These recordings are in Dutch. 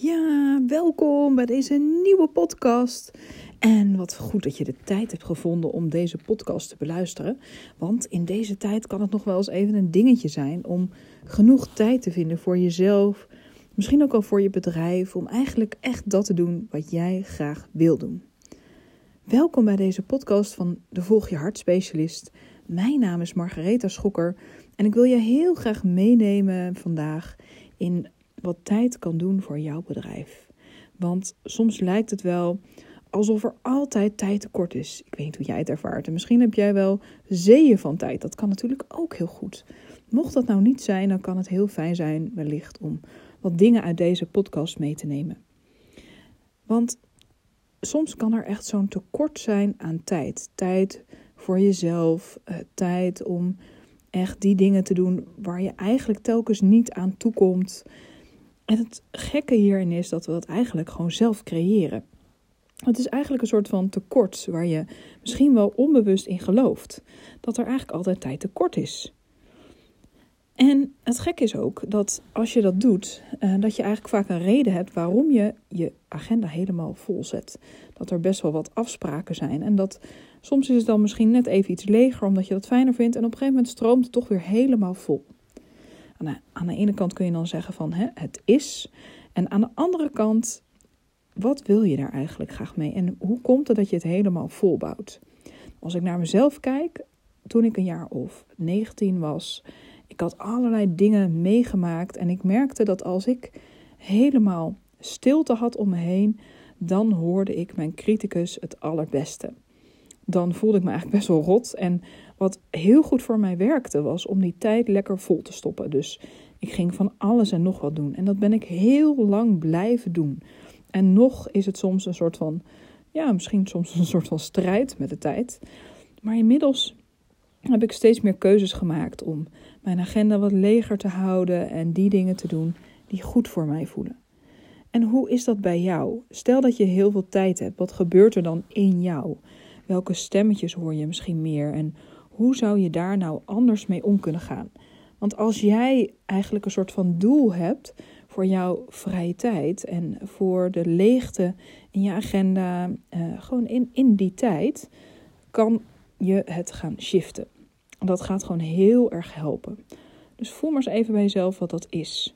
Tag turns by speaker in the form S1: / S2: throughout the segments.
S1: Ja, welkom bij deze nieuwe podcast. En wat goed dat je de tijd hebt gevonden om deze podcast te beluisteren. Want in deze tijd kan het nog wel eens even een dingetje zijn om genoeg tijd te vinden voor jezelf. Misschien ook al voor je bedrijf. Om eigenlijk echt dat te doen wat jij graag wil doen. Welkom bij deze podcast van de Volg je Hart Specialist. Mijn naam is Margaretha Schokker. En ik wil je heel graag meenemen vandaag in wat tijd kan doen voor jouw bedrijf. Want soms lijkt het wel alsof er altijd tijd tekort is. Ik weet niet hoe jij het ervaart. En misschien heb jij wel zeeën van tijd. Dat kan natuurlijk ook heel goed. Mocht dat nou niet zijn, dan kan het heel fijn zijn, wellicht, om wat dingen uit deze podcast mee te nemen. Want soms kan er echt zo'n tekort zijn aan tijd. Tijd voor jezelf, eh, tijd om echt die dingen te doen waar je eigenlijk telkens niet aan toekomt. En het gekke hierin is dat we dat eigenlijk gewoon zelf creëren. Het is eigenlijk een soort van tekort waar je misschien wel onbewust in gelooft. Dat er eigenlijk altijd tijd tekort is. En het gekke is ook dat als je dat doet, eh, dat je eigenlijk vaak een reden hebt waarom je je agenda helemaal vol zet. Dat er best wel wat afspraken zijn. En dat soms is het dan misschien net even iets leger omdat je dat fijner vindt. En op een gegeven moment stroomt het toch weer helemaal vol. Aan de, ene kant kun je dan zeggen van hè, het is. En aan de andere kant, wat wil je daar eigenlijk graag mee? En hoe komt het dat je het helemaal volbouwt? Als ik naar mezelf kijk, toen ik een jaar of 19 was, ik had allerlei dingen meegemaakt en ik merkte dat als ik helemaal stilte had om me heen, dan hoorde ik mijn criticus het allerbeste. Dan voelde ik me eigenlijk best wel rot en wat heel goed voor mij werkte, was om die tijd lekker vol te stoppen. Dus ik ging van alles en nog wat doen. En dat ben ik heel lang blijven doen. En nog is het soms een soort van, ja, misschien soms een soort van strijd met de tijd. Maar inmiddels heb ik steeds meer keuzes gemaakt om mijn agenda wat leger te houden en die dingen te doen die goed voor mij voelen. En hoe is dat bij jou? Stel dat je heel veel tijd hebt, wat gebeurt er dan in jou? Welke stemmetjes hoor je misschien meer en hoe zou je daar nou anders mee om kunnen gaan? Want als jij eigenlijk een soort van doel hebt voor jouw vrije tijd en voor de leegte in je agenda, uh, gewoon in, in die tijd, kan je het gaan shiften. Dat gaat gewoon heel erg helpen. Dus voel maar eens even bij jezelf wat dat is.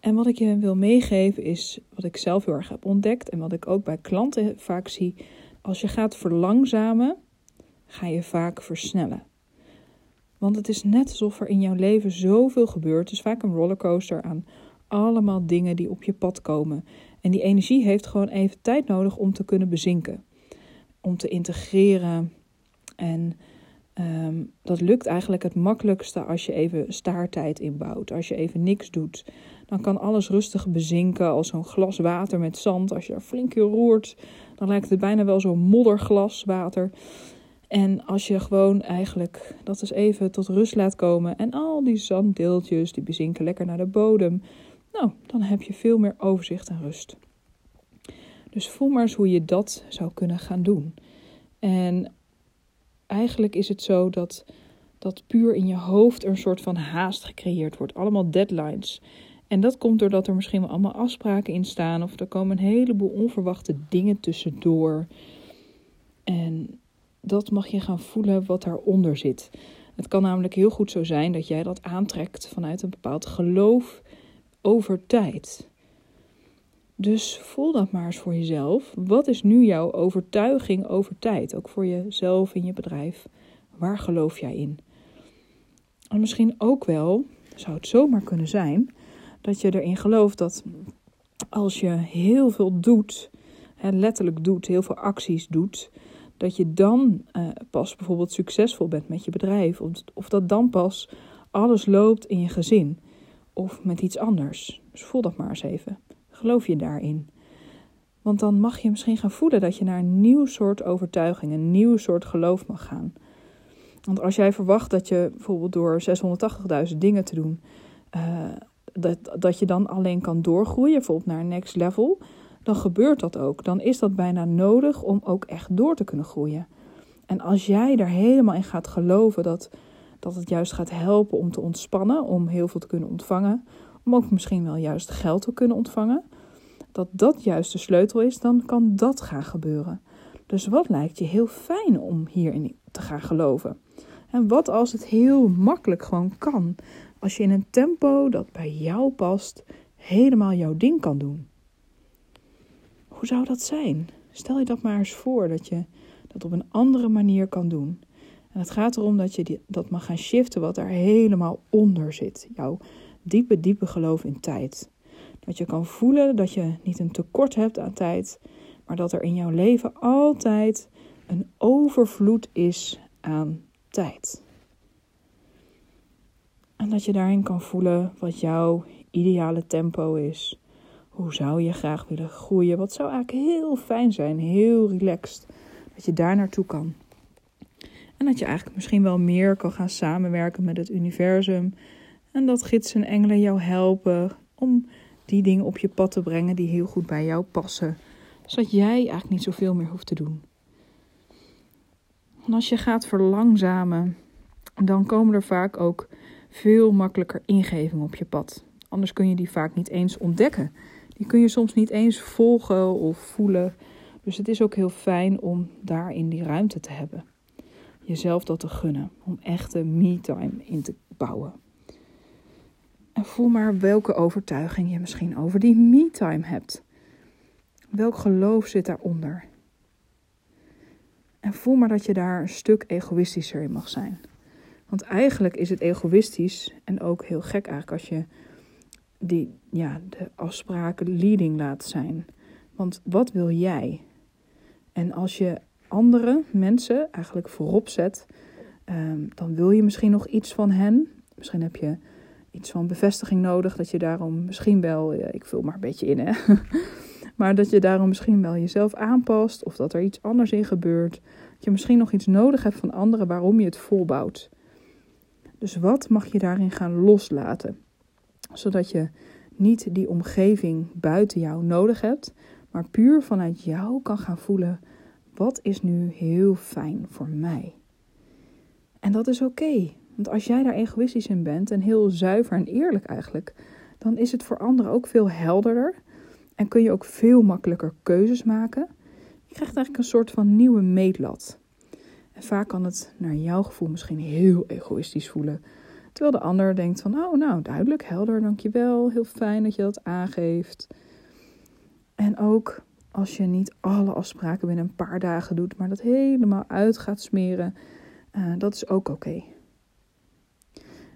S1: En wat ik je wil meegeven is wat ik zelf heel erg heb ontdekt en wat ik ook bij klanten vaak zie. Als je gaat verlangzamen, ga je vaak versnellen. Want het is net alsof er in jouw leven zoveel gebeurt. Het is vaak een rollercoaster aan allemaal dingen die op je pad komen. En die energie heeft gewoon even tijd nodig om te kunnen bezinken. Om te integreren. En um, dat lukt eigenlijk het makkelijkste als je even staartijd inbouwt. Als je even niks doet. Dan kan alles rustig bezinken als zo'n glas water met zand. Als je er flink in roert, dan lijkt het bijna wel zo'n modderglas water. En als je gewoon eigenlijk dat eens even tot rust laat komen en al die zanddeeltjes die bezinken lekker naar de bodem, nou, dan heb je veel meer overzicht en rust. Dus voel maar eens hoe je dat zou kunnen gaan doen. En eigenlijk is het zo dat, dat puur in je hoofd een soort van haast gecreëerd wordt. Allemaal deadlines. En dat komt doordat er misschien wel allemaal afspraken in staan. Of er komen een heleboel onverwachte dingen tussendoor. En dat mag je gaan voelen wat daaronder zit. Het kan namelijk heel goed zo zijn dat jij dat aantrekt vanuit een bepaald geloof over tijd. Dus voel dat maar eens voor jezelf. Wat is nu jouw overtuiging over tijd? Ook voor jezelf in je bedrijf. Waar geloof jij in? En misschien ook wel, zou het zomaar kunnen zijn, dat je erin gelooft dat als je heel veel doet, letterlijk doet, heel veel acties doet, dat je dan uh, pas bijvoorbeeld succesvol bent met je bedrijf. Of, dat dan pas alles loopt in je gezin. Of met iets anders. Dus voel dat maar eens even. Geloof je daarin? Want dan mag je misschien gaan voelen dat je naar een nieuw soort overtuiging, een nieuw soort geloof mag gaan. Want als jij verwacht dat je bijvoorbeeld door 680.000 dingen te doen, uh, dat, dat je dan alleen kan doorgroeien, bijvoorbeeld naar next level, dan gebeurt dat ook. Dan is dat bijna nodig om ook echt door te kunnen groeien. En als jij er helemaal in gaat geloven dat, dat het juist gaat helpen om te ontspannen, om heel veel te kunnen ontvangen, om ook misschien wel juist geld te kunnen ontvangen, dat dat juist de sleutel is, dan kan dat gaan gebeuren. Dus wat lijkt je heel fijn om hierin te gaan geloven? En wat als het heel makkelijk gewoon kan? Als je in een tempo dat bij jou past, helemaal jouw ding kan doen. Hoe zou dat zijn? Stel je dat maar eens voor dat je dat op een andere manier kan doen. En het gaat erom dat je die, dat mag gaan shiften wat daar helemaal onder zit. Jouw diepe, diepe geloof in tijd. Dat je kan voelen dat je niet een tekort hebt aan tijd, maar dat er in jouw leven altijd een overvloed is aan tijd. En dat je daarin kan voelen wat jouw ideale tempo is. Hoe zou je graag willen groeien? Wat zou eigenlijk heel fijn zijn, heel relaxed. Dat je daar naartoe kan. En dat je eigenlijk misschien wel meer kan gaan samenwerken met het universum. En dat gidsen en engelen jou helpen om die dingen op je pad te brengen die heel goed bij jou passen. Zodat jij eigenlijk niet zoveel meer hoeft te doen. En als je gaat verlangzamen, dan komen er vaak ook veel makkelijker ingevingen op je pad. Anders kun je die vaak niet eens ontdekken. Die kun je soms niet eens volgen of voelen. Dus het is ook heel fijn om daarin die ruimte te hebben. Jezelf dat te gunnen. Om echte me-time in te bouwen. En voel maar welke overtuiging je misschien over die me-time hebt. Welk geloof zit daaronder? En voel maar dat je daar een stuk egoïstischer in mag zijn. Want eigenlijk is het egoïstisch en ook heel gek eigenlijk als je die, ja, de afspraken leading laat zijn. Want wat wil jij? En als je andere mensen eigenlijk voorop zet, um, dan wil je misschien nog iets van hen. Misschien heb je iets van bevestiging nodig, dat je daarom misschien wel, ik vul maar een beetje in hè, maar dat je daarom misschien wel jezelf aanpast of dat er iets anders in gebeurt. Dat je misschien nog iets nodig hebt van anderen waarom je het volbouwt. Dus wat mag je daarin gaan loslaten? Zodat je niet die omgeving buiten jou nodig hebt, maar puur vanuit jou kan gaan voelen: wat is nu heel fijn voor mij? En dat is oké, want als jij daar egoïstisch in bent en heel zuiver en eerlijk eigenlijk, dan is het voor anderen ook veel helderder en kun je ook veel makkelijker keuzes maken. Je krijgt eigenlijk een soort van nieuwe meetlat. En vaak kan het naar jouw gevoel misschien heel egoïstisch voelen. Terwijl de ander denkt van, oh nou, duidelijk, helder, dankjewel. Heel fijn dat je dat aangeeft. En ook als je niet alle afspraken binnen een paar dagen doet, maar dat helemaal uit gaat smeren, uh, dat is ook oké.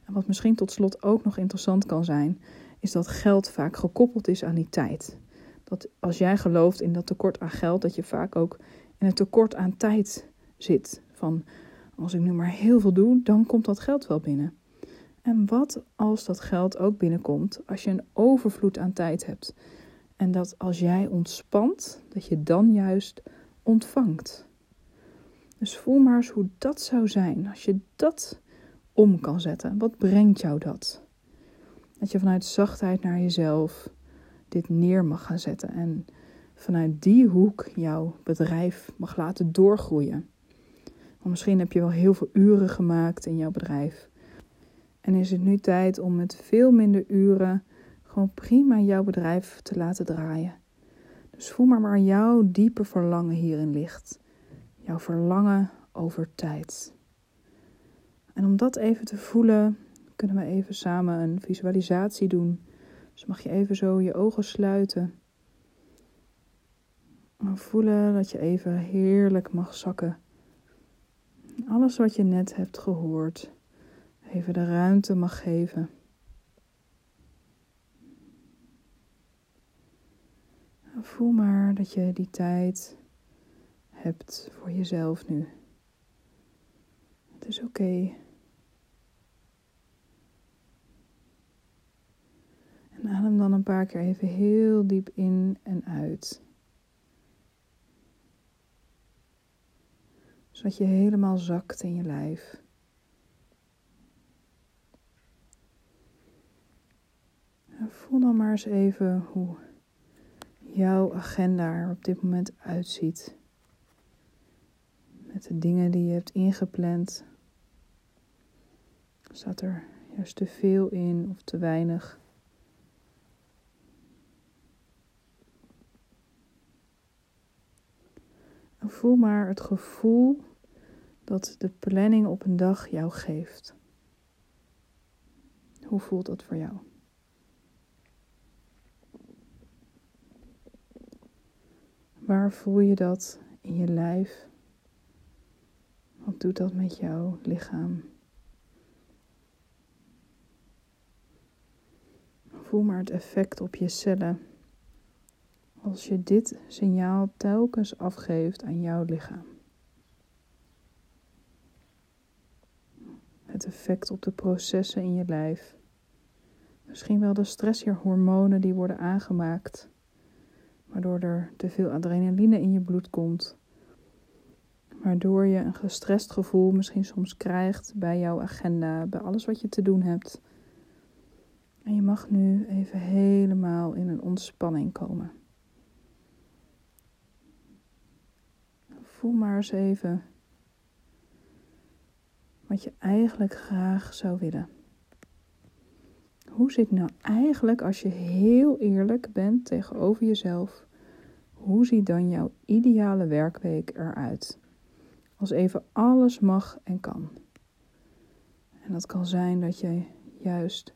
S1: En wat misschien tot slot ook nog interessant kan zijn, is dat geld vaak gekoppeld is aan die tijd. Dat als jij gelooft in dat tekort aan geld, dat je vaak ook in een tekort aan tijd zit. Van als ik nu maar heel veel doe, dan komt dat geld wel binnen. En wat als dat geld ook binnenkomt als je een overvloed aan tijd hebt? En dat als jij ontspant, dat je dan juist ontvangt. Dus voel maar eens hoe dat zou zijn als je dat om kan zetten. Wat brengt jou dat? Dat je vanuit zachtheid naar jezelf dit neer mag gaan zetten en vanuit die hoek jouw bedrijf mag laten doorgroeien. Want misschien heb je wel heel veel uren gemaakt in jouw bedrijf. En is het nu tijd om met veel minder uren gewoon prima jouw bedrijf te laten draaien. Dus voel maar waar jouw diepe verlangen hierin ligt. Jouw verlangen over tijd. En om dat even te voelen, kunnen we even samen een visualisatie doen. Dus mag je even zo je ogen sluiten. En voelen dat je even heerlijk mag zakken. Alles wat je net hebt gehoord, even de ruimte mag geven. Voel maar dat je die tijd hebt voor jezelf nu. Het is oké. En adem dan een paar keer even heel diep in en uit. Zodat je helemaal zakt in je lijf. En voel dan maar eens even hoe jouw agenda er op dit moment uitziet. Met de dingen die je hebt ingepland. Staat er juist te veel in of te weinig? En voel maar het gevoel dat de planning op een dag jou geeft. Hoe voelt dat voor jou? Waar voel je dat in je lijf? Wat doet dat met jouw lichaam? Voel maar het effect op je cellen als je dit signaal telkens afgeeft aan jouw lichaam. Het effect op de processen in je lijf. Misschien wel de stresshormonen die worden aangemaakt, waardoor er te veel adrenaline in je bloed komt. Waardoor je een gestrest gevoel misschien soms krijgt bij jouw agenda, bij alles wat je te doen hebt. En je mag nu even helemaal in een ontspanning komen. Voel maar eens even wat je eigenlijk graag zou willen. Hoe zit nou eigenlijk, als je heel eerlijk bent tegenover jezelf, hoe ziet dan jouw ideale werkweek eruit? Als even alles mag en kan. En dat kan zijn dat je juist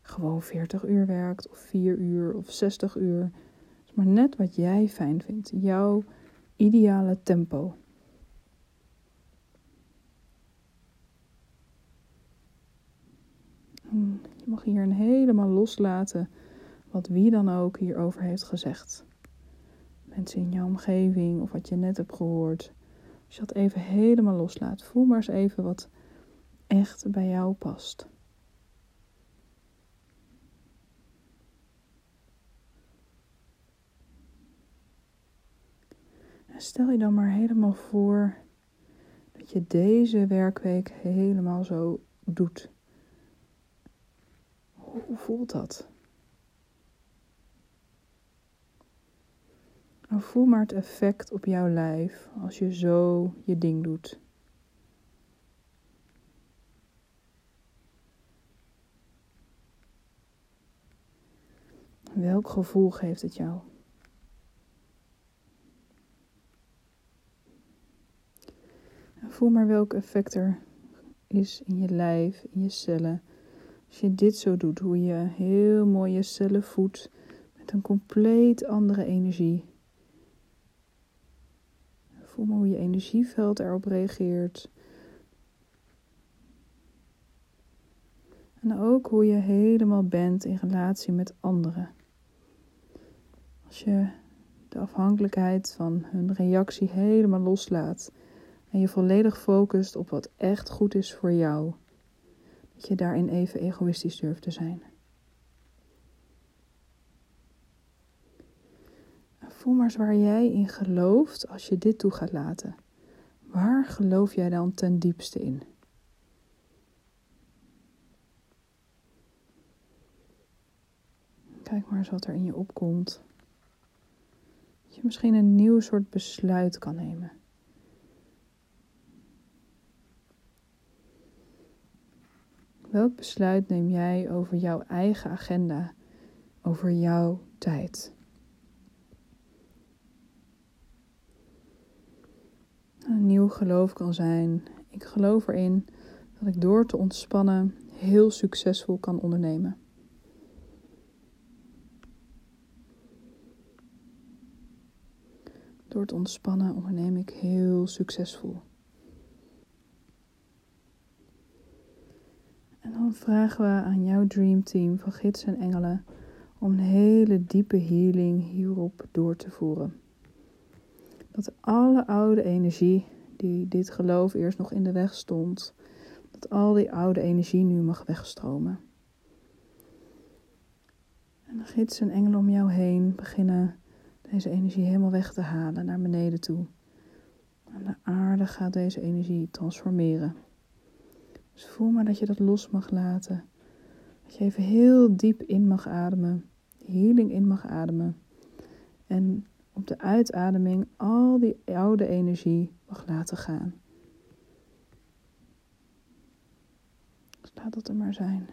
S1: gewoon 40 uur werkt, of 4 uur, of 60 uur. Is maar net wat jij fijn vindt. Jouw ideale tempo. Je mag hier helemaal loslaten wat wie dan ook hierover heeft gezegd. Mensen in jouw omgeving of wat je net hebt gehoord. Als je dat even helemaal loslaat, voel maar eens even wat echt bij jou past. stel je dan maar helemaal voor dat je deze werkweek helemaal zo doet. Hoe voelt dat? Nou, voel maar het effect op jouw lijf als je zo je ding doet. Welk gevoel geeft het jou? Voel maar welk effect er is in je lijf, in je cellen. Als je dit zo doet, hoe je heel mooi je cellen voedt met een compleet andere energie. Voel maar hoe je energieveld erop reageert. En ook hoe je helemaal bent in relatie met anderen. Als je de afhankelijkheid van hun reactie helemaal loslaat en je volledig focust op wat echt goed is voor jou, je daarin even egoïstisch durft te zijn. Voel maar eens waar jij in gelooft als je dit toe gaat laten. Waar geloof jij dan ten diepste in? Kijk maar eens wat er in je opkomt. Dat je misschien een nieuw soort besluit kan nemen. Welk besluit neem jij over jouw eigen agenda, over jouw tijd? Een nieuw geloof kan zijn: ik geloof erin dat ik door te ontspannen heel succesvol kan ondernemen. Door te ontspannen onderneem ik heel succesvol. Dan vragen we aan jouw Dream Team van gidsen en engelen om een hele diepe healing hierop door te voeren. Dat alle oude energie die dit geloof eerst nog in de weg stond, dat al die oude energie nu mag wegstromen. En de gidsen en engelen om jou heen beginnen deze energie helemaal weg te halen naar beneden toe. En de aarde gaat deze energie transformeren. Dus voel maar dat je dat los mag laten. Dat je even heel diep in mag ademen. Healing in mag ademen. En op de uitademing al die oude energie mag laten gaan. Dus laat dat er maar zijn.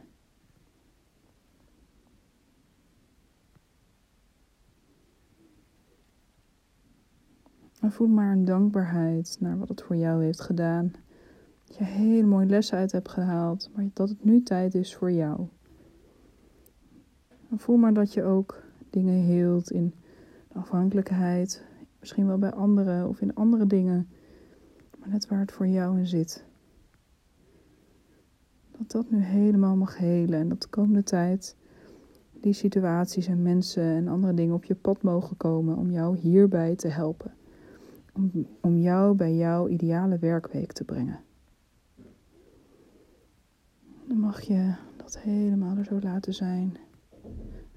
S1: En voel maar een dankbaarheid naar wat het voor jou heeft gedaan. Dat je hele mooie lessen uit hebt gehaald, maar dat het nu tijd is voor jou. Voel maar dat je ook dingen heelt in afhankelijkheid, misschien wel bij anderen of in andere dingen, maar net waar het voor jou in zit. Dat dat nu helemaal mag helen en dat de komende tijd die situaties en mensen en andere dingen op je pad mogen komen om jou hierbij te helpen. Om jou bij jouw ideale werkweek te brengen. Dan mag je dat helemaal er zo laten zijn.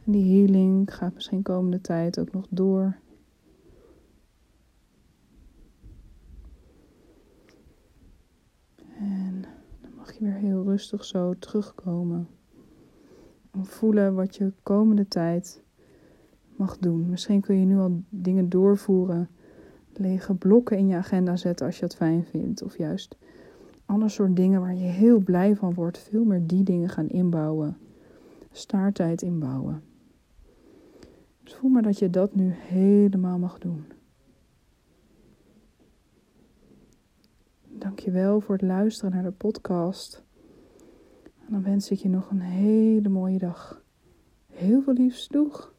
S1: En die healing gaat misschien komende tijd ook nog door. En dan mag je weer heel rustig zo terugkomen. En voelen wat je komende tijd mag doen. Misschien kun je nu al dingen doorvoeren. Lege blokken in je agenda zetten als je het fijn vindt. Of juist ander soort dingen waar je heel blij van wordt. Veel meer die dingen gaan inbouwen. Staartijd inbouwen. Dus voel maar dat je dat nu helemaal mag doen. Dankjewel voor het luisteren naar de podcast. En dan wens ik je nog een hele mooie dag. Heel veel liefs, doeg!